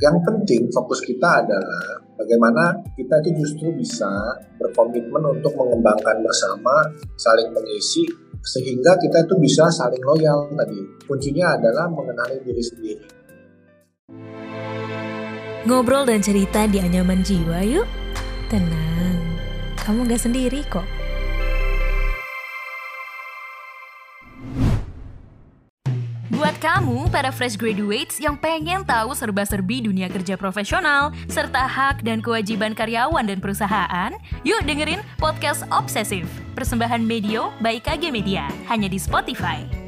Yang penting fokus kita adalah bagaimana kita itu justru bisa berkomitmen untuk mengembangkan bersama, saling mengisi, sehingga kita itu bisa saling loyal tadi. Kuncinya adalah mengenali diri sendiri. Ngobrol dan cerita di anyaman jiwa yuk. Tenang, kamu gak sendiri kok. Kamu, para fresh graduates yang pengen tahu serba-serbi dunia kerja profesional, serta hak dan kewajiban karyawan dan perusahaan, yuk dengerin Podcast Obsesif, persembahan Medio by KG Media, hanya di Spotify.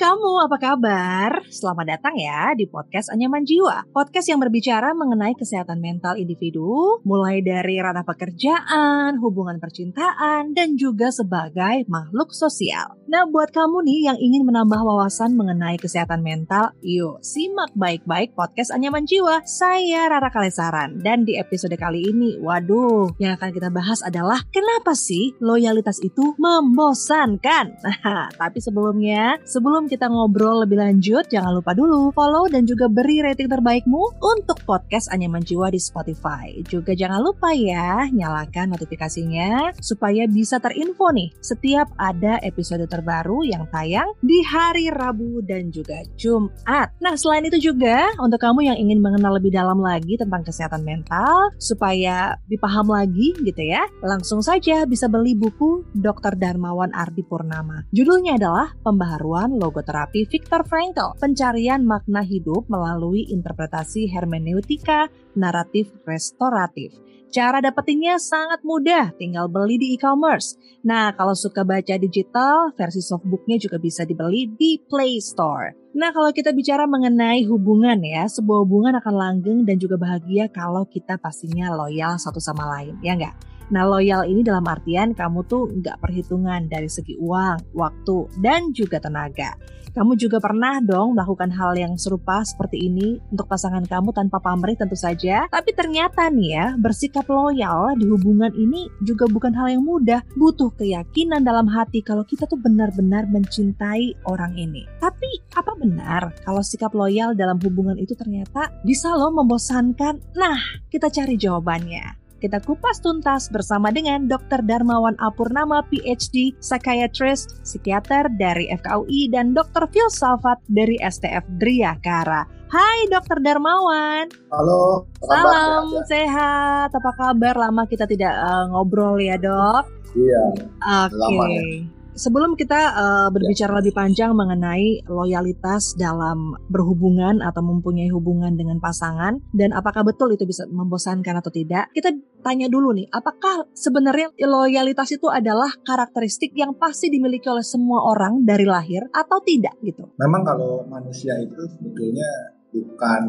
Kamu apa kabar? Selamat datang ya di podcast Anyaman Jiwa. Podcast yang berbicara mengenai kesehatan mental individu, mulai dari ranah pekerjaan, hubungan percintaan, dan juga sebagai makhluk sosial. Nah, buat kamu nih yang ingin menambah wawasan mengenai kesehatan mental, yuk simak baik-baik podcast Anyaman Jiwa. Saya Rara Kalesaran, dan di episode kali ini, waduh, yang akan kita bahas adalah kenapa sih loyalitas itu membosankan? Tapi sebelumnya sebelum kita ngobrol lebih lanjut, jangan lupa dulu follow dan juga beri rating terbaikmu untuk podcast Anyaman Jiwa di Spotify. Juga jangan lupa ya, nyalakan notifikasinya supaya bisa terinfo nih setiap ada episode terbaru yang tayang di hari Rabu dan juga Jumat. Nah, selain itu juga untuk kamu yang ingin mengenal lebih dalam lagi tentang kesehatan mental supaya dipaham lagi gitu ya, langsung saja bisa beli buku Dr. Darmawan Ardi Purnama. Judulnya adalah pembaharuan logoterapi Viktor Frankl, pencarian makna hidup melalui interpretasi hermeneutika naratif restoratif. Cara dapetinnya sangat mudah, tinggal beli di e-commerce. Nah, kalau suka baca digital, versi softbooknya juga bisa dibeli di Play Store. Nah, kalau kita bicara mengenai hubungan ya, sebuah hubungan akan langgeng dan juga bahagia kalau kita pastinya loyal satu sama lain, ya nggak? Nah loyal ini dalam artian kamu tuh nggak perhitungan dari segi uang, waktu, dan juga tenaga. Kamu juga pernah dong melakukan hal yang serupa seperti ini untuk pasangan kamu tanpa pamrih tentu saja. Tapi ternyata nih ya, bersikap loyal di hubungan ini juga bukan hal yang mudah. Butuh keyakinan dalam hati kalau kita tuh benar-benar mencintai orang ini. Tapi apa benar kalau sikap loyal dalam hubungan itu ternyata bisa loh membosankan? Nah, kita cari jawabannya. Kita kupas tuntas bersama dengan Dr. Darmawan Apurnama PhD, psychiatrist, psikiater dari FKUI dan Dr. Filsafat dari STF Driyakara. Hai Dr. Darmawan. Halo. Salam ya. sehat. Apa kabar? Lama kita tidak uh, ngobrol ya dok. Iya. Oke. Okay. Sebelum kita uh, berbicara ya. lebih panjang mengenai loyalitas dalam berhubungan atau mempunyai hubungan dengan pasangan dan apakah betul itu bisa membosankan atau tidak, kita tanya dulu nih, apakah sebenarnya loyalitas itu adalah karakteristik yang pasti dimiliki oleh semua orang dari lahir atau tidak gitu? Memang kalau manusia itu sebetulnya bukan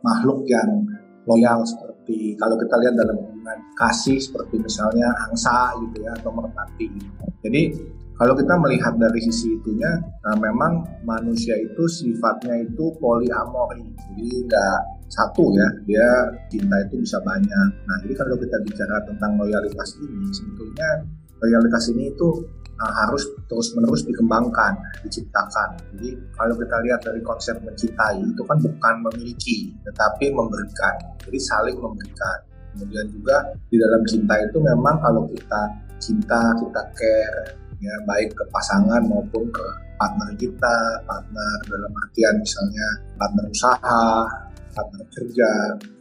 makhluk yang loyal seperti kalau kita lihat dalam hubungan kasih seperti misalnya angsa gitu ya atau merpati. Jadi kalau kita melihat dari sisi itunya, nah memang manusia itu sifatnya itu poliamori, jadi nggak satu ya, dia cinta itu bisa banyak. Nah, jadi kalau kita bicara tentang loyalitas ini, sebetulnya loyalitas ini itu nah, harus terus-menerus dikembangkan, diciptakan. Jadi kalau kita lihat dari konsep mencintai itu kan bukan memiliki, tetapi memberikan. Jadi saling memberikan. Kemudian juga di dalam cinta itu memang kalau kita cinta, kita care, ya baik ke pasangan maupun ke partner kita, partner dalam artian misalnya partner usaha, partner kerja,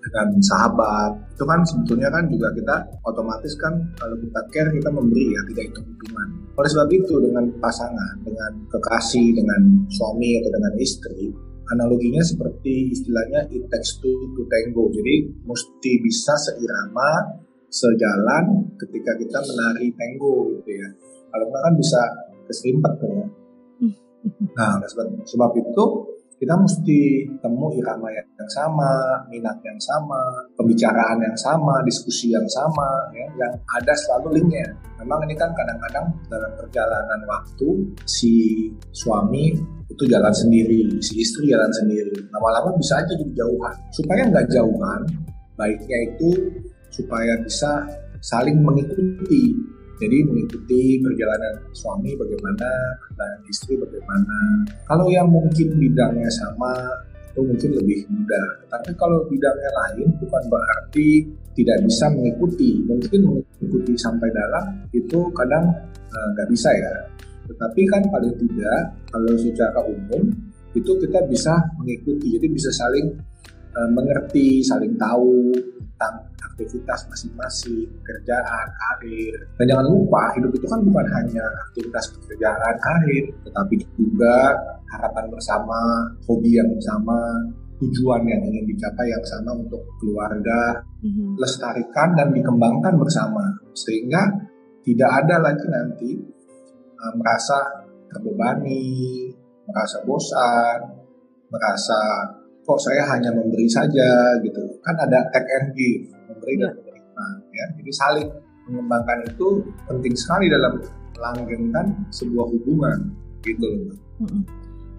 dengan sahabat. Itu kan sebetulnya kan juga kita otomatis kan kalau kita care kita memberi ya, tidak hitung-hitungan. Oleh sebab itu dengan pasangan, dengan kekasih, dengan suami atau dengan istri, analoginya seperti istilahnya it takes two to tango. Jadi mesti bisa seirama, sejalan ketika kita menari tango gitu ya kalau enggak kan bisa keserimpet ya. Nah, sebab, sebab itu kita mesti temu irama yang sama, minat yang sama, pembicaraan yang sama, diskusi yang sama, ya, yang ada selalu linknya. Memang ini kan kadang-kadang dalam perjalanan waktu si suami itu jalan sendiri, si istri jalan sendiri. Lama-lama bisa aja jadi jauhan. Supaya nggak jauhan, baiknya itu supaya bisa saling mengikuti Jadi mengikuti perjalanan suami bagaimana, perjalanan istri bagaimana. Kalau yang mungkin bidangnya sama itu mungkin lebih mudah. Tapi kalau bidangnya lain bukan berarti tidak bisa mengikuti. Mungkin mengikuti sampai dalam itu kadang eh, nggak uh, bisa ya. Tetapi kan paling tidak kalau secara umum itu kita bisa mengikuti. Jadi bisa saling uh, mengerti, saling tahu tentang aktivitas masing-masing, pekerjaan, karir. Dan jangan lupa, hidup itu kan bukan hanya aktivitas pekerjaan, karir, tetapi juga harapan bersama, hobi yang sama, tujuan yang ingin dicapai yang sama untuk keluarga, mm-hmm. lestarikan dan dikembangkan bersama. Sehingga tidak ada lagi nanti uh, merasa terbebani, merasa bosan, merasa kok saya hanya memberi saja gitu. Kan ada take and give memberi dan menerima ya jadi saling mengembangkan itu penting sekali dalam melanggengkan sebuah hubungan gitu loh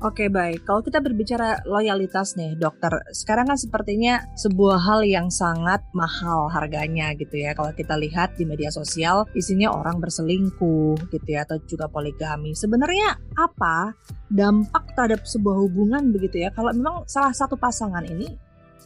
Oke baik, kalau kita berbicara loyalitas nih dokter, sekarang kan sepertinya sebuah hal yang sangat mahal harganya gitu ya. Kalau kita lihat di media sosial isinya orang berselingkuh gitu ya atau juga poligami. Sebenarnya apa dampak terhadap sebuah hubungan begitu ya? Kalau memang salah satu pasangan ini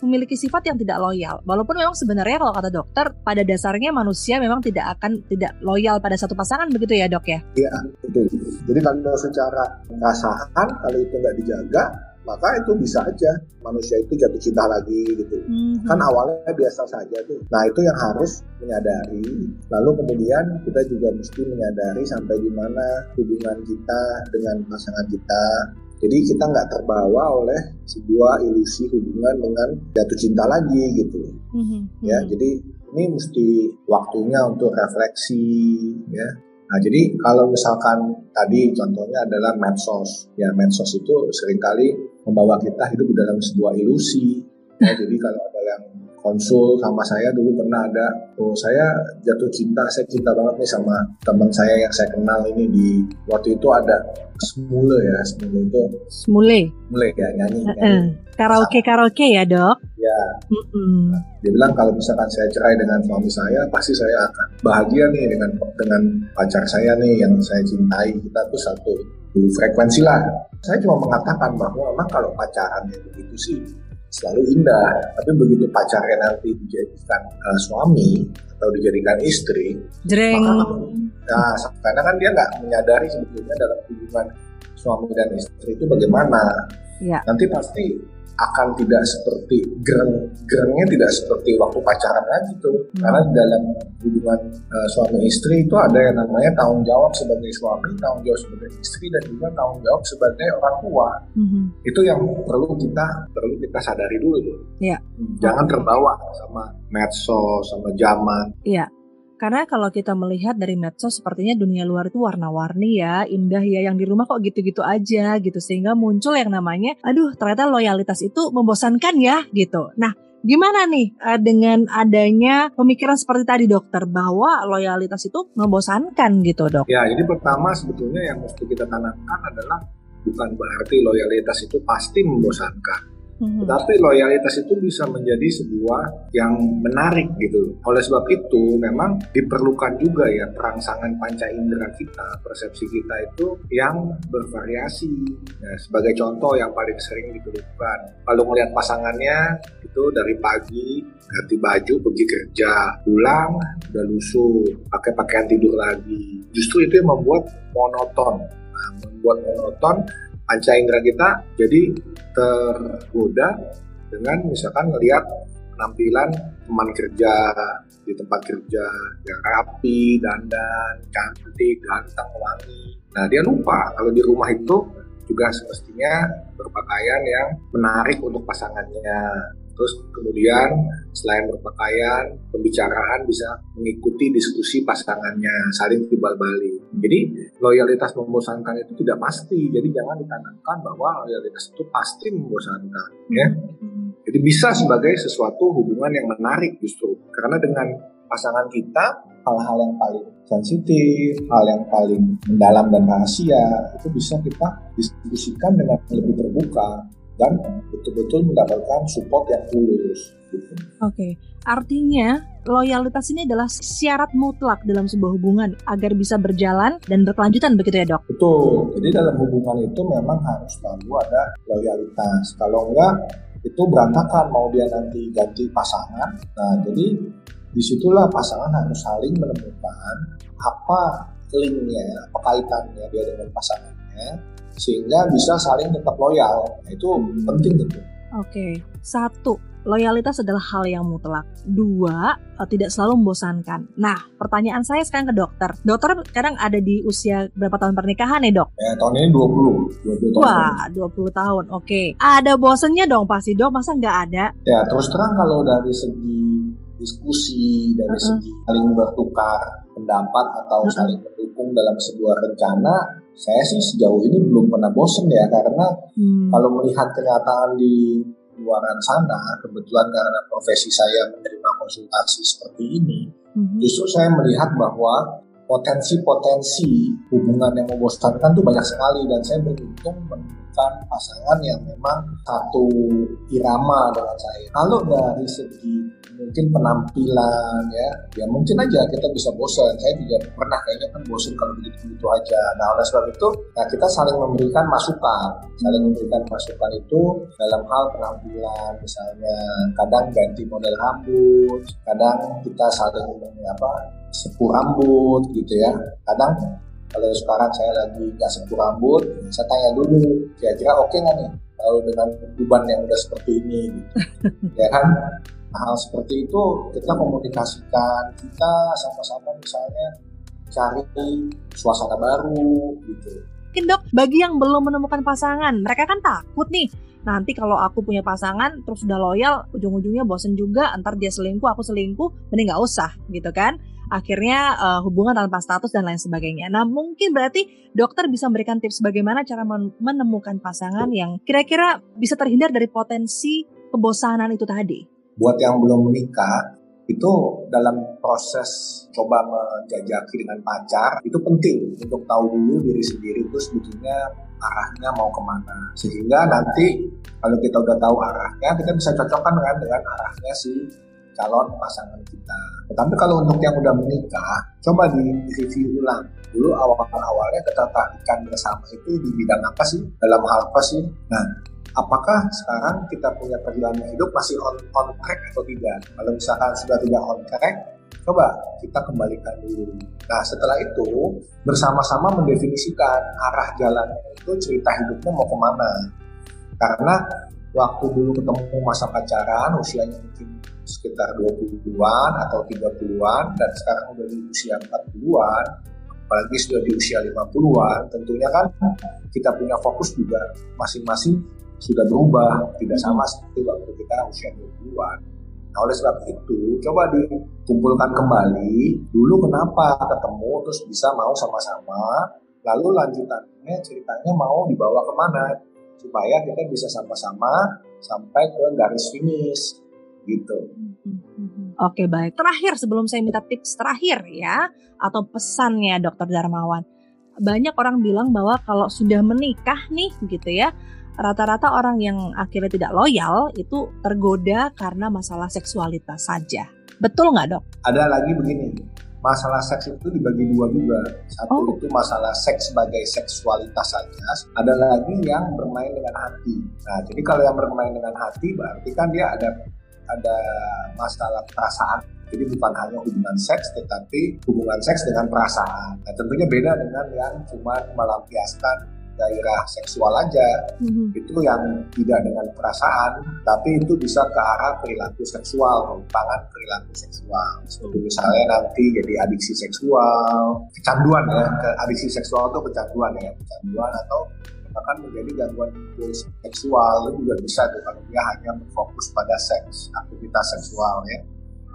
memiliki sifat yang tidak loyal. Walaupun memang sebenarnya kalau kata dokter pada dasarnya manusia memang tidak akan tidak loyal pada satu pasangan begitu ya dok ya? Iya betul. Jadi kalau secara perasaan kalau itu nggak dijaga maka itu bisa aja manusia itu jatuh cinta lagi gitu. Mm-hmm. Kan awalnya biasa saja tuh. Nah itu yang harus menyadari. Lalu kemudian kita juga mesti menyadari sampai di mana hubungan kita dengan pasangan kita jadi kita nggak terbawa oleh sebuah ilusi hubungan dengan jatuh cinta lagi gitu. Mm-hmm. Ya, mm-hmm. jadi ini mesti waktunya untuk refleksi ya. Nah, jadi kalau misalkan tadi contohnya adalah medsos, ya medsos itu sering kali membawa kita hidup dalam sebuah ilusi. Ya, jadi kalau ada yang konsul sama saya dulu pernah ada. Oh saya jatuh cinta saya cinta banget nih sama teman saya yang saya kenal ini di waktu itu ada Smule ya Smule itu. Smule? Smule ya nyanyi, uh -uh. karaoke karaoke ya dok? Ya. Uh -uh. dia bilang kalau misalkan saya cerai dengan suami saya pasti saya akan bahagia nih dengan dengan pacar saya nih yang saya cintai. Kita tuh satu frekuensi lah. Saya cuma mengatakan bahwa memang kalau pacaran itu sih selalu indah tapi begitu pacarnya nanti dijadikan uh, suami atau dijadikan istri Jreng. maka nah karena kan dia nggak menyadari sebetulnya dalam hubungan suami dan istri itu bagaimana ya. nanti pasti akan tidak seperti gereng gerengnya tidak seperti waktu pacaran lagi tuh hmm. karena dalam hubungan uh, suami istri itu ada yang namanya tanggung jawab sebagai suami tanggung jawab sebagai istri dan juga tanggung jawab sebagai orang tua hmm. itu yang perlu kita perlu kita sadari dulu tuh ya. jangan terbawa sama medsos sama zaman Iya. Karena kalau kita melihat dari medsos sepertinya dunia luar itu warna-warni ya, indah ya, yang di rumah kok gitu-gitu aja gitu. Sehingga muncul yang namanya, aduh ternyata loyalitas itu membosankan ya gitu. Nah Gimana nih eh, dengan adanya pemikiran seperti tadi dokter bahwa loyalitas itu membosankan gitu dok? Ya jadi pertama sebetulnya yang mesti kita tanamkan adalah bukan berarti loyalitas itu pasti membosankan Hmm. Tetapi loyalitas itu bisa menjadi sebuah yang menarik gitu. Oleh sebab itu memang diperlukan juga ya perangsangan panca indera kita, persepsi kita itu yang bervariasi. Ya, sebagai contoh yang paling sering diperlukan. Kalau melihat pasangannya itu dari pagi ganti baju pergi kerja, pulang udah lusuh, pakai pakaian tidur lagi. Justru itu yang membuat monoton. Nah, membuat monoton panca indera kita jadi tergoda dengan misalkan melihat penampilan teman kerja di tempat kerja yang rapi, dandan, cantik, ganteng, wangi. Nah dia lupa kalau di rumah itu juga semestinya berpakaian yang menarik untuk pasangannya. Terus kemudian selain berpakaian, pembicaraan bisa mengikuti diskusi pasangannya, saling timbal balik. Jadi loyalitas membosankan itu tidak pasti. Jadi jangan ditanamkan bahwa loyalitas itu pasti membosankan, ya. Jadi bisa sebagai sesuatu hubungan yang menarik justru. Karena dengan pasangan kita hal-hal yang paling sensitif, hal yang paling mendalam dan rahasia itu bisa kita diskusikan dengan lebih terbuka dan betul-betul mendapatkan support yang tulus. Gitu. Oke, okay. artinya loyalitas ini adalah syarat mutlak dalam sebuah hubungan agar bisa berjalan dan berkelanjutan begitu ya dok? Betul, jadi dalam hubungan itu memang harus selalu ada loyalitas. Kalau enggak, itu berantakan mau dia nanti ganti pasangan. Nah, jadi di situlah pasangan harus saling menemukan apa linknya, apa kaitannya dia dengan pasangannya, sehingga bisa saling tetap loyal. Nah, itu penting gitu. Oke, satu, loyalitas adalah hal yang mutlak. Dua, eh, tidak selalu membosankan. Nah, pertanyaan saya sekarang ke dokter. Dokter sekarang ada di usia berapa tahun pernikahan ya, Dok? Ya, tahun ini 20. 20 tahun. Wah, 20 tahun. Oke. Ada bosennya dong pasti, Dok. Masa nggak ada? Ya, terus terang kalau dari segi diskusi, dari uh -uh. segi saling bertukar pendapat atau uh -uh. saling mendukung dalam sebuah rencana, saya sih sejauh ini belum pernah bosen ya karena hmm. kalau melihat kenyataan di luaran sana kebetulan karena profesi saya menerima konsultasi seperti ini hmm. justru saya melihat bahwa potensi-potensi hubungan yang membosankan itu banyak sekali dan saya beruntung menemukan pasangan yang memang satu irama dengan saya. Kalau dari segi mungkin penampilan ya, ya mungkin aja kita bisa bosan. Saya juga pernah kayaknya kan bosan kalau begitu-begitu aja. Nah oleh sebab itu, nah kita saling memberikan masukan, saling memberikan masukan itu dalam hal penampilan, misalnya kadang ganti model rambut, kadang kita saling apa sepuh rambut gitu ya kadang kalau sekarang saya lagi nggak sepuh rambut saya tanya dulu kira-kira oke okay nggak nih kalau dengan uban yang udah seperti ini gitu. ya kan hal seperti itu kita komunikasikan kita sama-sama misalnya cari suasana baru gitu mungkin dok bagi yang belum menemukan pasangan mereka kan takut nih nanti kalau aku punya pasangan terus udah loyal ujung-ujungnya bosen juga antar dia selingkuh aku selingkuh mending nggak usah gitu kan akhirnya uh, hubungan tanpa status dan lain sebagainya. Nah, mungkin berarti dokter bisa memberikan tips bagaimana cara menemukan pasangan yang kira-kira bisa terhindar dari potensi kebosanan itu tadi. Buat yang belum menikah, itu dalam proses coba menjajaki dengan pacar itu penting untuk tahu dulu diri sendiri itu sebetulnya arahnya mau ke mana sehingga nanti kalau kita udah tahu arahnya kita bisa cocokkan dengan dengan arahnya si calon pasangan kita. Tetapi kalau untuk yang udah menikah, coba di review ulang. Dulu awal-awalnya ketertarikan bersama itu di bidang apa sih? Dalam hal apa sih? Nah, apakah sekarang kita punya perjalanan hidup masih on, on track atau tidak? Kalau misalkan sudah tidak on track, coba kita kembalikan dulu. Nah, setelah itu bersama-sama mendefinisikan arah jalan itu cerita hidupnya mau ke mana. Karena waktu dulu ketemu masa pacaran usianya mungkin sekitar 20-an atau 30-an dan sekarang udah di usia 40-an apalagi sudah di usia 50-an tentunya kan kita punya fokus juga masing-masing sudah berubah tidak sama seperti waktu kita usia 20-an nah oleh sebab itu coba dikumpulkan kembali dulu kenapa ketemu terus bisa mau sama-sama lalu lanjutannya ceritanya mau dibawa ke mana supaya kita bisa sama-sama sampai ke garis finish gitu. Oke baik. Terakhir sebelum saya minta tips terakhir ya atau pesannya Dokter Darmawan. Banyak orang bilang bahwa kalau sudah menikah nih gitu ya, rata-rata orang yang akhirnya tidak loyal itu tergoda karena masalah seksualitas saja. Betul nggak dok? Ada lagi begini, masalah seks itu dibagi dua juga. Satu oh. itu masalah seks sebagai seksualitas saja. Ada lagi yang bermain dengan hati. Nah, jadi kalau yang bermain dengan hati berarti kan dia ada ada masalah perasaan. Jadi bukan hanya hubungan seks, tetapi hubungan seks dengan perasaan. Nah, tentunya beda dengan yang cuma melampiaskan gairah seksual aja. Mm-hmm. Itu yang tidak dengan perasaan, tapi itu bisa ke arah perilaku seksual, penyimpangan perilaku seksual. Seperti misalnya nanti jadi adiksi seksual, kecanduan ya, ke adiksi seksual itu kecanduan ya, kecanduan atau bahkan menjadi gangguan seksual itu juga bisa tuh kalau dia hanya berfokus pada seks aktivitas seksual ya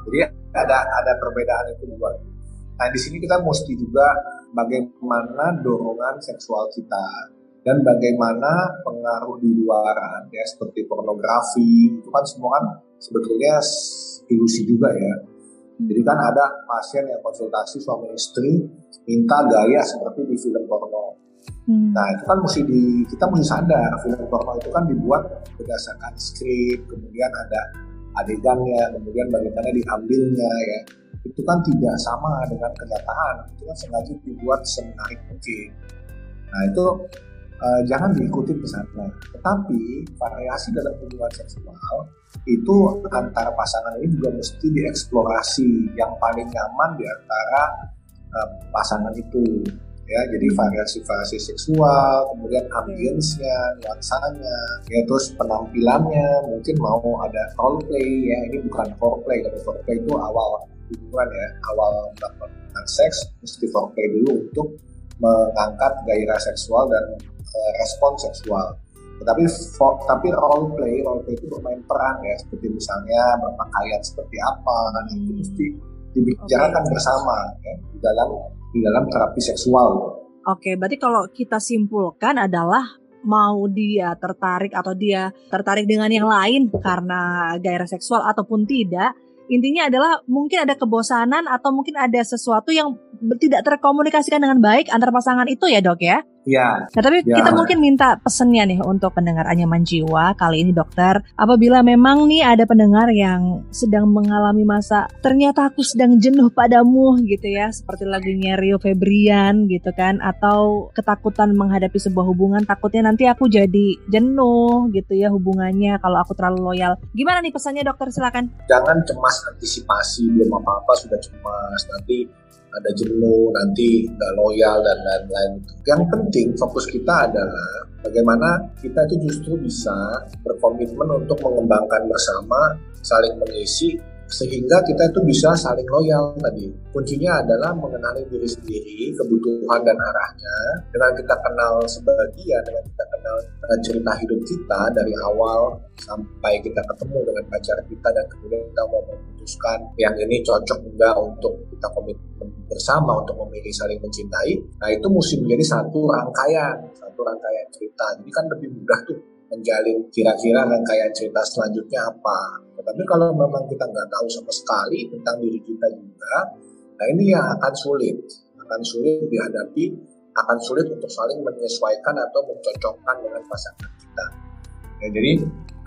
jadi ada ada perbedaan itu juga nah di sini kita mesti juga bagaimana dorongan seksual kita dan bagaimana pengaruh di luaran ya seperti pornografi itu kan semua kan sebetulnya ilusi juga ya. Jadi kan ada pasien yang konsultasi suami istri minta gaya seperti di film porno. Hmm. Nah itu kan mesti di kita mesti sadar film porno itu kan dibuat berdasarkan skrip, kemudian ada adegannya, kemudian bagaimana diambilnya ya. Itu kan tidak sama dengan kenyataan. Itu kan sengaja dibuat semenarik mungkin. Nah itu uh, jangan diikuti ke sana. Tetapi variasi dalam hubungan seksual itu antara pasangan ini juga mesti dieksplorasi yang paling nyaman di antara uh, pasangan itu ya jadi variasi-variasi seksual kemudian ambience-nya nuansanya ya terus penampilannya mungkin mau ada role play ya ini bukan foreplay kalau foreplay itu awal hubungan ya awal melakukan seks mesti foreplay dulu untuk mengangkat gairah seksual dan uh, respon seksual. Tetapi for, tapi role play, role play itu bermain peran ya, seperti misalnya berpakaian seperti apa, dan itu mesti dibicarakan okay. bersama ya, di dalam di dalam terapi seksual. Oke, berarti kalau kita simpulkan adalah mau dia tertarik atau dia tertarik dengan yang lain karena gairah seksual ataupun tidak, intinya adalah mungkin ada kebosanan atau mungkin ada sesuatu yang tidak terkomunikasikan dengan baik antar pasangan itu ya dok ya? Ya. Nah, tapi ya. kita mungkin minta pesennya nih untuk pendengar anyaman jiwa kali ini dokter. Apabila memang nih ada pendengar yang sedang mengalami masa ternyata aku sedang jenuh padamu gitu ya, seperti lagunya Rio Febrian gitu kan atau ketakutan menghadapi sebuah hubungan takutnya nanti aku jadi jenuh gitu ya hubungannya kalau aku terlalu loyal. Gimana nih pesannya dokter silakan. Jangan cemas antisipasi belum apa-apa sudah cemas nanti ada jenuh, nanti nggak loyal dan lain-lain. Yang penting fokus kita adalah bagaimana kita itu justru bisa berkomitmen untuk mengembangkan bersama, saling mengisi sehingga kita itu bisa saling loyal tadi. Kuncinya adalah mengenali diri sendiri, kebutuhan dan arahnya. Dengan kita kenal sebagian, dengan kita kenal cerita hidup kita dari awal sampai kita ketemu dengan pacar kita dan kemudian kita mau memutuskan yang ini cocok enggak untuk kita komitmen bersama untuk memilih saling mencintai. Nah itu mesti menjadi satu rangkaian, satu rangkaian cerita. Jadi kan lebih mudah tuh menjalin kira-kira rangkaian cerita selanjutnya apa. Tetapi kalau memang kita nggak tahu sama sekali tentang diri kita juga, nah ini yang akan sulit, akan sulit dihadapi, akan sulit untuk saling menyesuaikan atau mencocokkan dengan pasangan kita. Ya, jadi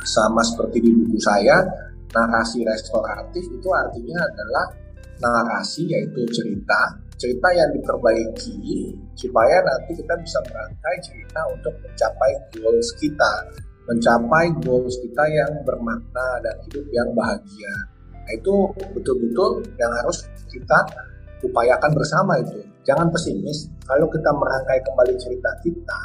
sama seperti di buku saya, narasi restoratif itu artinya adalah narasi yaitu cerita cerita yang diperbaiki supaya nanti kita bisa merangkai cerita untuk mencapai goals kita, mencapai goals kita yang bermakna dan hidup yang bahagia. Nah, itu betul-betul yang harus kita upayakan bersama itu. Jangan pesimis. Kalau kita merangkai kembali cerita kita,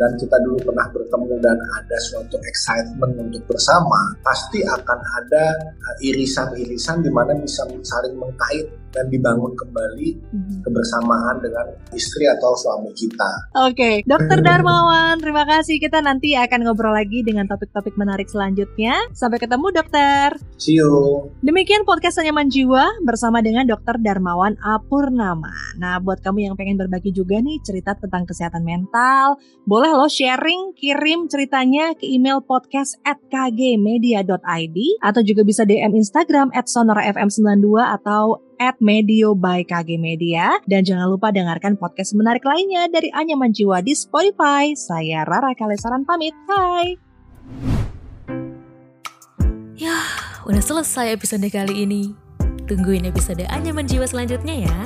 dan kita dulu pernah bertemu dan ada suatu excitement untuk bersama, pasti akan ada uh, irisan-irisan di mana bisa saling mengkait dan dibangun kembali mm-hmm. kebersamaan dengan istri atau suami kita. Oke, okay. Dokter Darmawan, terima kasih. Kita nanti akan ngobrol lagi dengan topik-topik menarik selanjutnya. Sampai ketemu, Dokter. See you. Demikian podcast Anyaman Jiwa bersama dengan Dokter Darmawan Apurnama. Nah, buat kamu yang pengen berbagi juga nih cerita tentang kesehatan mental, boleh boleh lo sharing, kirim ceritanya ke email podcast at kgmedia.id atau juga bisa DM Instagram at sonorafm92 atau at Medio by KG Media. Dan jangan lupa dengarkan podcast menarik lainnya dari Anyaman Jiwa di Spotify. Saya Rara Kalesaran pamit. Hai! Ya, udah selesai episode kali ini. Tungguin episode Anyaman Jiwa selanjutnya ya.